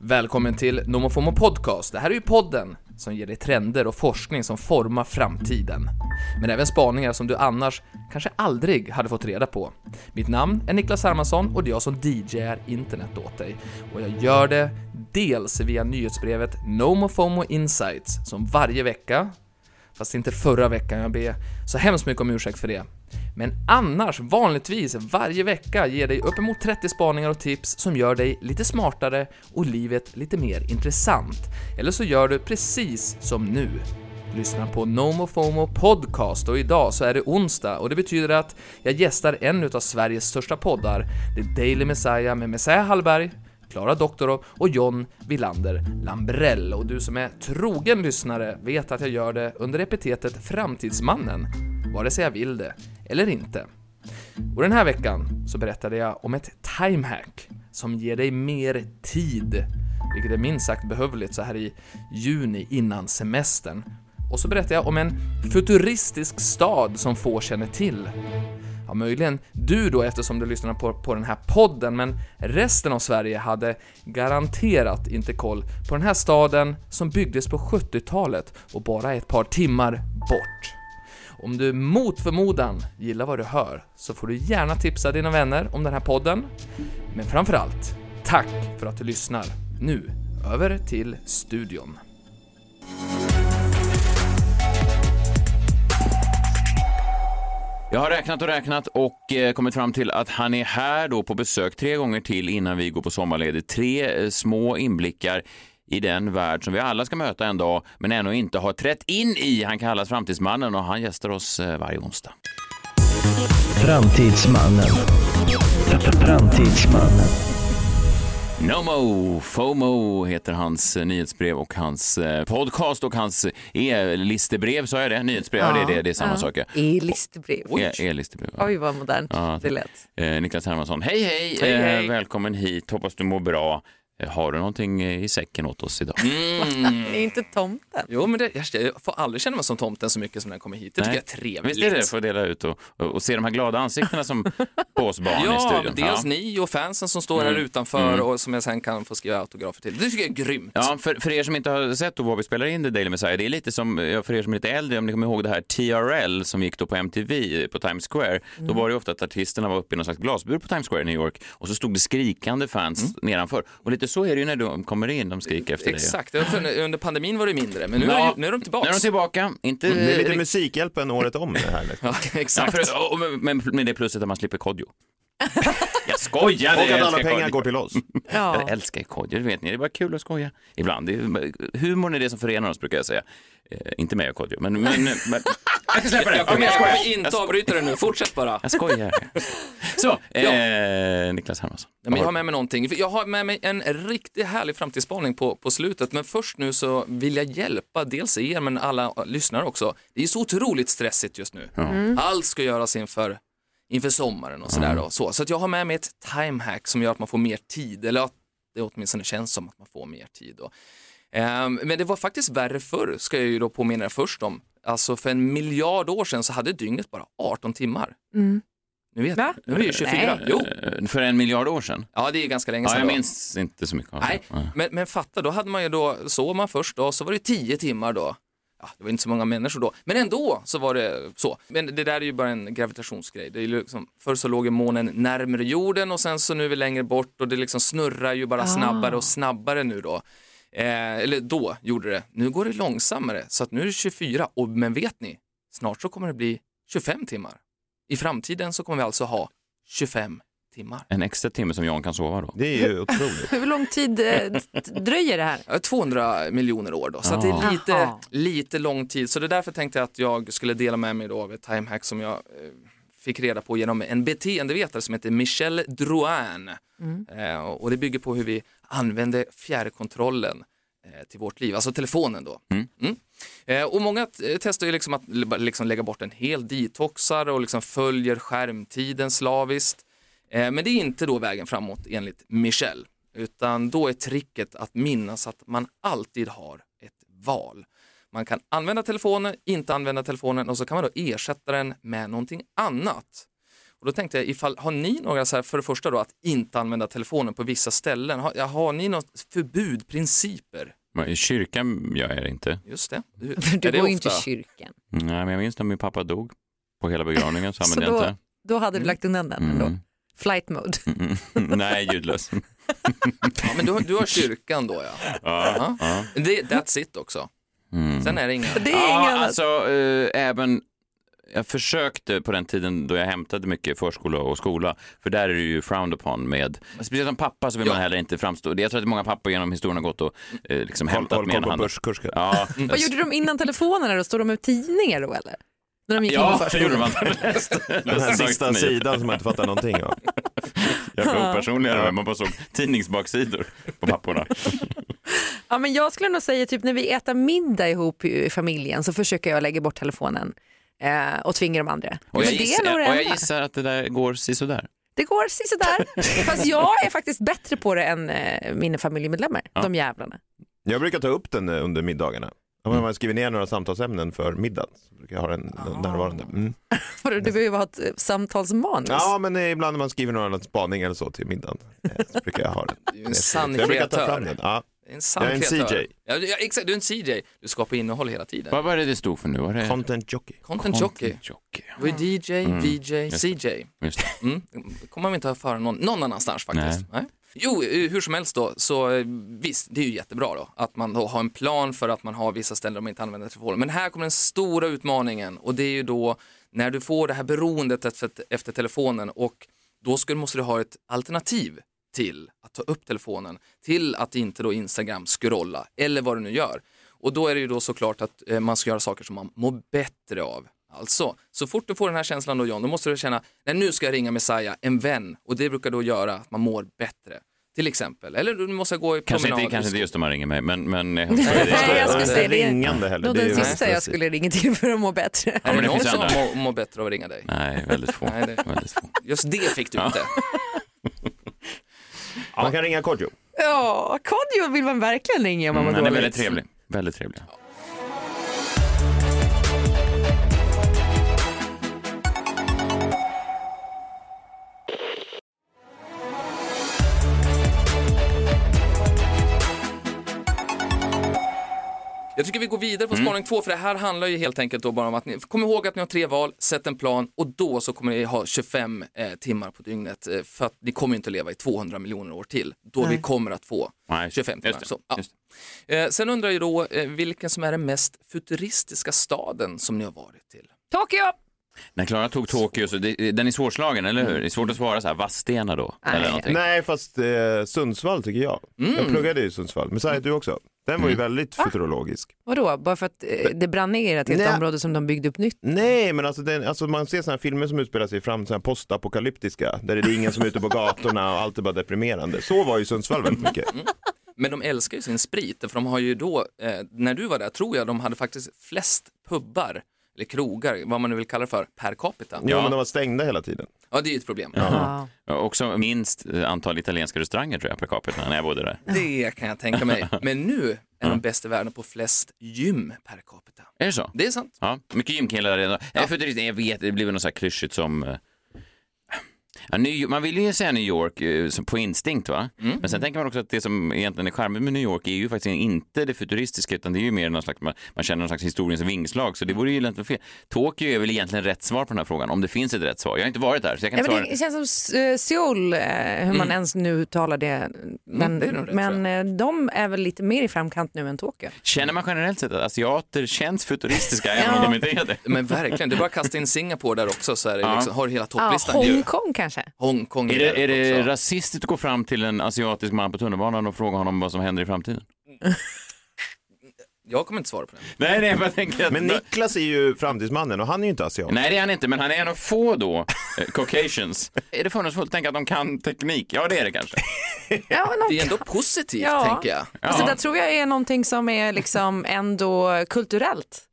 Välkommen till NomoFomo Podcast. Det här är ju podden som ger dig trender och forskning som formar framtiden. Men även spaningar som du annars kanske aldrig hade fått reda på. Mitt namn är Niklas Hermansson och det är jag som DJar internet åt dig. Och jag gör det dels via nyhetsbrevet NomoFomo Insights som varje vecka Fast inte förra veckan, jag ber så hemskt mycket om ursäkt för det. Men annars, vanligtvis, varje vecka ger dig uppemot 30 spaningar och tips som gör dig lite smartare och livet lite mer intressant. Eller så gör du precis som nu. Lyssna på NomoFomo Podcast och idag så är det onsdag och det betyder att jag gästar en av Sveriges största poddar, The Daily Messiah med Messiah Hallberg, Klara Doktorov och John Villander Lambrell. Och du som är trogen lyssnare vet att jag gör det under epitetet Framtidsmannen, vare sig jag vill det eller inte. Och den här veckan så berättade jag om ett timehack som ger dig mer tid, vilket är minst sagt behövligt så här i juni innan semestern. Och så berättade jag om en futuristisk stad som få känner till. Ja, möjligen du då eftersom du lyssnar på, på den här podden, men resten av Sverige hade garanterat inte koll på den här staden som byggdes på 70-talet och bara är ett par timmar bort. Om du mot förmodan gillar vad du hör så får du gärna tipsa dina vänner om den här podden. Men framförallt, tack för att du lyssnar. Nu, över till studion. Jag har räknat och räknat och eh, kommit fram till att han är här då på besök tre gånger till innan vi går på sommarledigt. Tre eh, små inblickar i den värld som vi alla ska möta en dag men ännu inte har trätt in i. Han kallas Framtidsmannen och han gästar oss eh, varje onsdag. Framtidsmannen. Framtidsmannen. Nomo FOMO heter hans eh, nyhetsbrev och hans eh, podcast och hans e-listebrev, sa jag det? Nyhetsbrev, ja, det, det, det är samma sak. ja. E-listebrev. E- E-listebrev. ja. Oj, vad modernt Ja, det lät. Eh, Niklas Hermansson, hej hej! Hej, hej. Eh, välkommen hit, hoppas du mår bra. Eh, Har du någonting eh, i säcken åt oss idag? Mm. Det är inte tomten. Jo, men det, jag, får aldrig känna mig som tomten så mycket som när jag kommer hit. Det tycker Nej. jag är trevligt. Visst är det, för att dela ut och, och, och se de här glada ansiktena som på oss barn i Ja, studion. dels ja. ni och fansen som står här Mm. utanför Mm. och som jag sen kan få skriva autografer till. Det tycker jag är grymt. Ja, för, för er som inte har sett då vad vi spelar in The Daily Messiah, det är lite som, för er som är lite äldre, om ni kommer ihåg det här TRL som gick då på MTV på Times Square, då var det ju ofta att artisterna var uppe i någon slags glasbur på Times Square i New York och så stod det skrikande fans nedanför. Och lite så är det ju när de kommer in, de skriker efter dig. Exakt, under pandemin var det mindre, men nu, Ja. är, nu är de tillbaka. Nu är de tillbaka, inte Det är lite Musikhjälpen året om det här. Ja, Ja, exakt. för, och, men, men med det plusset att man slipper Kodjo. Jag skojar, Och jag att alla pengar går till oss. Ja. Jag älskar Kodjo, det vet ni. Det är bara kul att skoja ibland. Det är, humorn är det som förenar oss, brukar jag säga. Eh, inte mig och Kodjo, men... men, men jag ska släppa det. Jag Kom kommer, jag kommer inte avbryta det nu, fortsätt bara. Jag skojar. Så, eh, Niklas Hermansson. Ja, men jag har med mig någonting. Jag har med mig en riktigt härlig framtidsspaning på, på slutet, men först nu så vill jag hjälpa dels er, men alla lyssnare också. Det är så otroligt stressigt just nu. Allt ska göras inför, inför sommaren och sådär. Då. Så, så att jag har med mig ett timehack som gör att man får mer tid, eller att det åtminstone känns som att man får mer tid. Då. Ehm, men det var faktiskt värre förr, ska jag ju då påminna er först om. Alltså för en miljard år sedan så hade dygnet bara 18 timmar. Mm. Nu vet Va? nu är det ju 24. Nej. Jo, Eh, För en miljard år sedan? ja det är ganska länge Ja, sedan. jag då. minns inte så mycket av Nej, det. men, men fatta, då hade man ju då, sov man först då, så var det 10 timmar då. Ja, det var inte så många människor då, men ändå så var det så. Men det där är ju bara en gravitationsgrej. Det är liksom, förr så låg ju månen närmare jorden och sen så nu är vi längre bort och det liksom snurrar ju bara Ah. snabbare och snabbare nu då. Eh, eller då gjorde det. Nu går det långsammare, så att nu är det 24. Och, men vet ni, snart så kommer det bli 25 timmar. I framtiden så kommer vi alltså ha 25 timmar. En extra timme som Jan kan sova då? Det är ju otroligt. Hur lång tid eh, dröjer det här? Ja, 200 miljoner år då, så att det är lite, Jaha. lite lång tid. Så det är därför tänkte jag att jag skulle dela med mig då av ett timehack som jag eh, fick reda på genom en beteendevetare som heter Michel Drouin. Eh, och det bygger på hur vi använder fjärrkontrollen eh, till vårt liv, alltså telefonen då. Mm. Eh, och många t- testar ju liksom att liksom lägga bort en hel detoxar och liksom följer skärmtiden slaviskt. Eh, men det är inte då vägen framåt enligt Michel, utan då är tricket att minnas att man alltid har ett val. Man kan använda telefonen, inte använda telefonen och så kan man då ersätta den med någonting annat. Och då tänkte jag, ifall, har ni några, så här, för det första då, att inte använda telefonen på vissa ställen? Har, har ni något förbud, principer? I kyrkan gör jag det inte. Just det. Du, du är det går ju inte i kyrkan. Nej, men jag minns när min pappa dog på hela begravningen så Så använde jag då, inte. då hade du lagt undan den ändå. Flight mode. Mm. Nej, ljudlös. Ja, men du, du har kyrkan då ja. Ja, ja. Det, that's it också. Mm. Sen är det inga... Det är Ja, alltså eh, även jag försökte på den tiden då jag hämtade mycket förskola och skola, för där är det ju frowned upon med, speciellt som pappa så vill Ja. man heller inte framstå, jag tror att många pappor genom historien har gått och eh, liksom Håll, hämtat håll med på handen. börskurser. Ja, Vad gjorde de innan telefonerna då? Stod de med tidningar då eller? När de gick in ja på det gjorde förskolan? man. Den här sista sidan som man inte fattar någonting av. Jag blev opersonligare, man bara såg tidningsbaksidor på papporna. Ja, men jag skulle nog säga typ när vi äter middag ihop i familjen så försöker jag lägga bort telefonen eh, och tvinga de andra. Och jag, men det gissar, är nog det och jag gissar att det där går sisådär. Det går sådär. Fast jag är faktiskt bättre på det än eh, mina familjemedlemmar, Ja. de jävlarna. Jag brukar ta upp den eh, under middagarna. Om man skriver ner några samtalsämnen för middagen så brukar jag ha den närvarande. Mm. Du behöver ha ett eh, samtalsmanus. Ja, men eh, ibland när man skriver några spaning eller så till middagen eh, så brukar jag ha den. Du är en sann jag brukar ta fram kreatör. den. Ja. Det är En sann Jag är en kreatör. CJ. Ja, ja, exakt, du är en CJ. Du skapar innehåll hela tiden. Vad var det det stod för nu? Var det Content jockey. Content jockey. jockey. Det var DJ, Mm. VJ, Just CJ. Just det. Mm. kommer man inte att föra någon, någon annanstans faktiskt. Nej. Jo, eh, hur som helst då, så eh, visst, det är ju jättebra då att man då har en plan för att man har vissa ställen där man inte använder telefonen. Men här kommer den stora utmaningen och det är ju då när du får det här beroendet efter, efter telefonen och då ska, måste du ha ett alternativ till att ta upp telefonen, till att inte då Instagram scrolla eller vad du nu gör. Och då är det ju då såklart att eh, man ska göra saker som man mår bättre av. Alltså, så fort du får den här känslan då John, då måste du känna, nej nu ska jag ringa Messiah, en vän. Och det brukar då göra att man mår bättre. Till exempel. Eller du måste gå i Kanske promenad. inte, kanske inte just om man ringer mig, men... men Nej, jag skulle säga det. ringande heller. Det är den sista jag skulle ringa till för att må bättre. Är men det det någon som mår, mår bättre av att ringa dig? Nej, väldigt få. Nej, det- väldigt få. Just det fick du inte. Man kan ringa Kodjo. Ja, Kodjo vill man verkligen ringa om man Mm, mår han är dåligt. väldigt trevlig. Väldigt trevlig. Jag tycker vi går vidare på Mm. spaning två, för det här handlar ju helt enkelt då bara om att ni, kom ihåg att ni har tre val, sätt en plan och då så kommer ni ha 25 eh, timmar på dygnet eh, för att ni kommer ju inte leva i 200 miljoner år till, då vi kommer att få Nej, 25 timmar. just det, Så, ja. just eh, sen undrar jag då eh, vilken som är den mest futuristiska staden som ni har varit till? Tokyo! När Klara tog Tokyo, så det, den är svårslagen, eller hur? Det är svårt att svara så här, Vadstena då? Nej. Eller någonting. Nej, fast eh, Sundsvall tycker jag. Jag pluggade i Sundsvall. Men säger du också? Den var ju väldigt futurologisk. Vadå, bara för att eh, det brann ner ett helt Nej. område som de byggde upp nytt? Nej, men alltså, den, alltså man ser sådana här filmer som utspelar sig fram, sådana här postapokalyptiska, där det är ingen som är ute på gatorna och allt är bara deprimerande. Så var ju Sundsvall väldigt mycket. Men de älskar ju sin sprit, för de har ju då, eh, när du var där tror jag de hade faktiskt flest pubbar, eller krogar, vad man nu vill kalla det för, per capita. Ja, men de var stängda hela tiden. Ja, det är ju ett problem. Ja. Ja, Också minst eh, antal italienska restauranger tror jag per capita när jag bodde där. Det kan jag tänka mig. Men nu är de bäst i världen på flest gym per capita. Är det så? Det är sant. Ja, mycket gymkillar redan. Ja. Jag vet, det blir väl något så här klyschigt som... Ja, New, man vill ju säga New York eh, på instinkt va? Mm. Men sen tänker man också att det som egentligen är charmigt med New York är ju faktiskt inte det futuristiska utan det är ju mer någon slags, man, man känner någon slags historiens vingslag så det vore ju egentligen fel. Tokyo är väl egentligen rätt svar på den här frågan om det finns ett rätt svar. Jag har inte varit där så jag kan Ja, inte svara. det känns som eh, Seoul, eh, hur man ens nu uttalar det. Men, Mm, det rätt, men de är väl lite mer i framkant nu än Tokyo. Känner man generellt sett att asiater känns futuristiska även om Ja. de inte är det? Men verkligen, det är bara att kasta in Singapore där också så är det Ja. liksom, har hela Ja, topplistan. ju. Hongkong kanske? Hongkong Är det, är det rasistiskt att gå fram till en asiatisk man på tunnelbanan och fråga honom vad som händer i framtiden? Jag kommer inte svara på det. Nej, nej, jag tänker att... Men Niklas är ju framtidsmannen och han är ju inte asiat. Nej, det är han inte, men han är en av få då, eh, Caucasians. Är det fördomsfullt att tänka att de kan teknik? Ja, det är det kanske. Ja, men Det är ändå positivt, Ja. tänker jag. Alltså, det där tror jag är någonting som är liksom ändå kulturellt.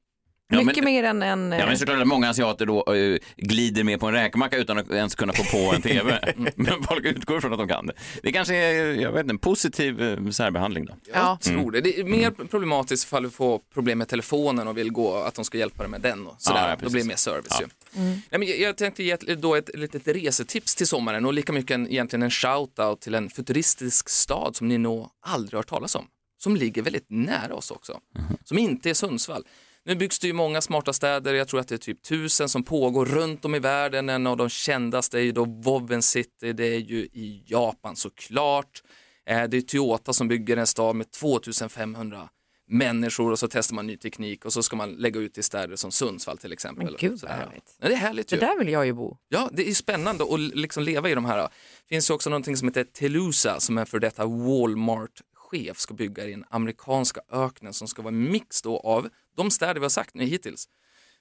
Ja, men- Mycket mer än en... Ja, men såklart att många asiater då eh, glider med på en räkmacka utan att ens kunna få på en TV. Men folk utgår från att de kan det. Det kanske är, jag vet inte, en positiv eh, särbehandling då. Jag tror det. Det är mer problematiskt ifall du får problem med telefonen och vill gå, att de ska hjälpa dig med den och sådär. Ja, ja, Då blir det mer service ju. Nej, men jag, tänkte ge ett, då ett litet resetips till sommaren och lika mycket en, egentligen en shout-out till en futuristisk stad som ni nog aldrig har hört talas om. Som ligger väldigt nära oss också. Som inte är Sundsvall. Nu byggs det ju många smarta städer, jag tror att det är typ tusen som pågår runt om i världen. En av de kändaste är ju då Woven City, det är ju i Japan såklart. Eh, Det är Toyota som bygger en stad med 2500 människor och så testar man ny teknik och så ska man lägga ut i städer som Sundsvall till exempel. Men gud, vad härligt. Ja, det är härligt Det ju. där vill jag ju bo. Ja, det är spännande att liksom leva i de här. Det finns ju också någonting som heter Telusa som är för detta Walmart-chef ska bygga i den amerikanska öknen som ska vara en mix då av de städer vi har sagt nu hittills.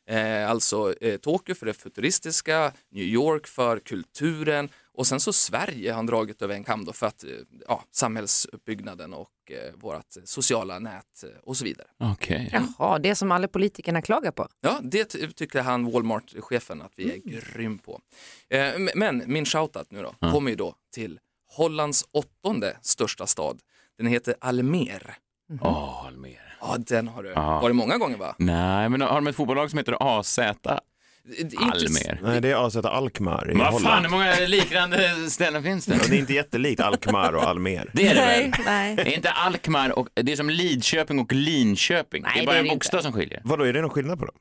Eh, alltså eh, Tokyo för det futuristiska, New York för kulturen och sen så Sverige har han dragit över en kam då för att eh, ja, samhällsuppbyggnaden och eh, vårt sociala nät eh, och så vidare. Okej. Jaha, det som alla politikerna klagar på. Ja, det ty- tycker han Walmart-chefen att vi är grym på. Eh, men min shoutout nu då kommer ju då till Hollands åttonde största stad. Den heter Almer. Åh, Almer. Ja, den har du Ja. varit många gånger va? Nej, men har de ett fotbollslag som heter AZ Det- det Almer? Nej, det är AZ Alkmaar i Vad fan, hur många liknande ställen finns det? Och det är inte jättelikt Alkmaar och Almer. Det är det väl? nej. Det är inte Alkmaar och det är som Lidköping och Linköping. Nej, det är det bara är en det bokstav som skiljer. Vadå, är det någon skillnad på dem?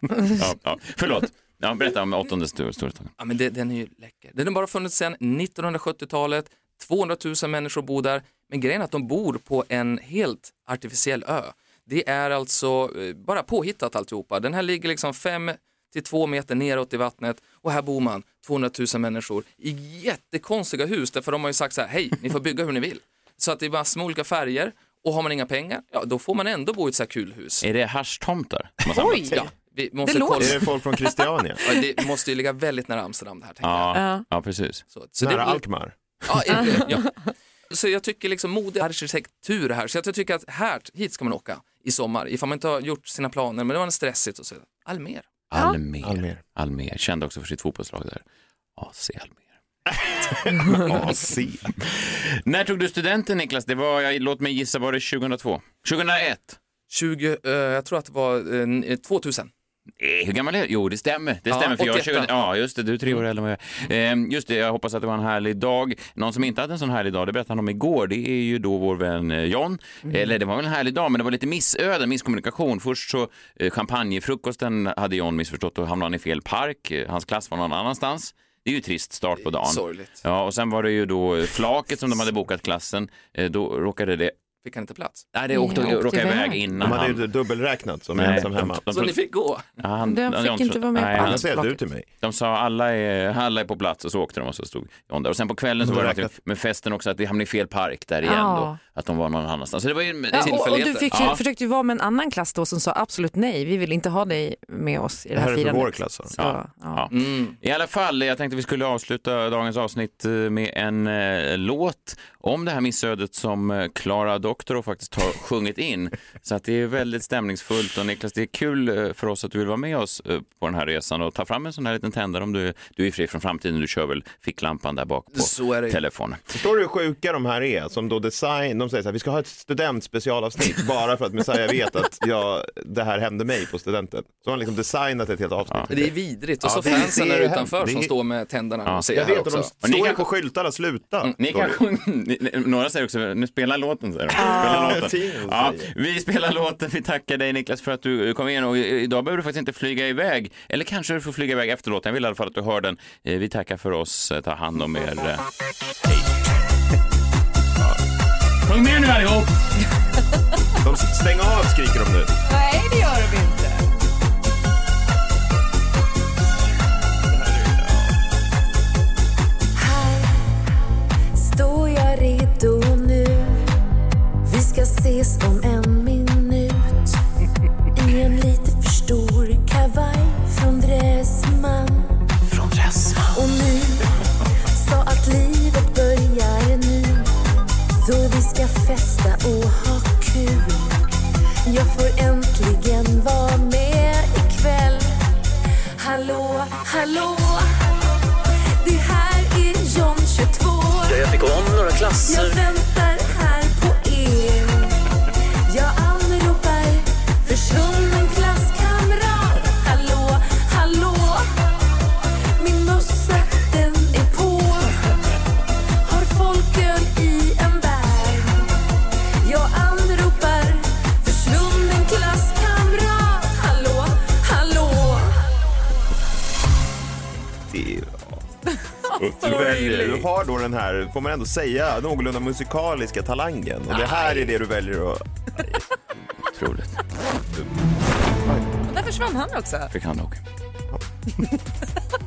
Ja, ja. Förlåt. Ja, berätta om åttonde stor- storstaden. Ja, men det, den är ju läcker. Den har bara funnits sedan 1970-talet. 200 000 människor bor där. Men grejen är att de bor på en helt artificiell ö. Det är alltså eh, bara påhittat alltihopa. Den här ligger liksom fem till två meter neråt i vattnet och här bor man 200 000 människor i jättekonstiga hus därför de har ju sagt så här, hej, ni får bygga hur ni vill. Så att det är massor med olika färger och har man inga pengar, ja då får man ändå bo i ett så här kul hus. Är det haschtomtar? Oj! Ja, vi måste Det låter-. Är det folk från Christiania? Ja, det måste ju ligga väldigt nära Amsterdam det här tänker jag. Ja, Ja. ja, precis. Så, så Nära blir- Alkmaar? Ja, är det- ja. Så jag tycker liksom modearkitektur här, så jag tycker att här, hit ska man åka i sommar, ifall man inte har gjort sina planer, men det var stressigt och så. Almer. Almer. Almer. Almer. Känd också för sitt fotbollslag där. AC Almer. AC. När tog du studenten Niklas? Det var, jag, låt mig gissa, var det 2002? 2001? 20, eh, jag tror att det var eh, 2000. Eh, hur gammal är du? Jo, det stämmer. Det Ja, stämmer för jag är 81. 20, Ja, just det. Du är tre år äldre än jag är. Eh, Just det, jag hoppas att det var en härlig dag. Någon som inte hade en sån härlig dag, det berättade han om igår, det är ju då vår vän eh, John. Eller det var väl en härlig dag, men det var lite missöden, misskommunikation. Först så eh, champagnefrukosten hade John missförstått och hamnade han i fel park. Eh, Hans klass var någon annanstans. Det är ju trist start på dagen. Sorgligt. Ja, och sen var det ju då flaket som de hade bokat klassen. Då råkade det, Fick han inte plats? nej det åkte, åkte råkade iväg innan De hade ju dubbelräknat som Nej, ensam hemma. de- de Så ni fick gå? Ja, han, De fick John inte vara med på nej, allt. han- säger du till mig. De sa alla är, alla är på plats och så åkte de och så stod John där. Och sen på kvällen så De var det med festen också att vi hamnade i fel park där igen Ja. då. Att de var någon annanstans. Så det var ju Ja, och, och du Tillfälligheter. fick Ja. försökte ju vara med en annan klass då som sa absolut nej, vi vill inte ha dig med oss i det Det här, här är för firandet. vår klass. Så, Ja. ja. Mm. I alla fall, jag tänkte vi skulle avsluta dagens avsnitt eh, med en eh, låt om det här missödet som eh, Clara Doktor faktiskt har sjungit in. Så att det är väldigt stämningsfullt och Niklas, det är kul eh, för oss att du vill vara med oss eh, på den här resan och ta fram en sån här liten tändare om du, du är fri från framtiden. Du kör väl ficklampan där bak på Så är det ju. telefonen. Förstår du hur sjuka de här är? Som då design, de säger så här, vi ska ha ett studentspecialavsnitt bara för att Messiah vet att jag, det här hände mig på studenten. Så har han liksom designat ett helt avsnitt. Men Det är vidrigt och Ja, så det- fansen det är där utanför som Det är- står med tänderna Ja. och ser Jag här vet de också. Och ni står ju kan- på skyltarna, sluta. Mm, Ni kan några säger också, nu spelar låten säger de. Spela låten. Ja, vi spelar låten, vi tackar dig Niklas för att du kom in och idag behöver du faktiskt inte flyga iväg, eller kanske du får flyga iväg efter låten, jag vill i alla fall att du hör den. Eh, Vi tackar för oss, Eh, ta hand om er. Eh, Hej. Sjung med nu allihop! De stäng av skriker de nu. Nej, får äntligen vara med ikväll. Hallå, hallå. Det här är John 22. Jag fick om några klasser. Har då den här, får man ändå säga, någorlunda musikaliska talangen. Och det här är det du väljer att... Otroligt. Där försvann han också. Fick han nog.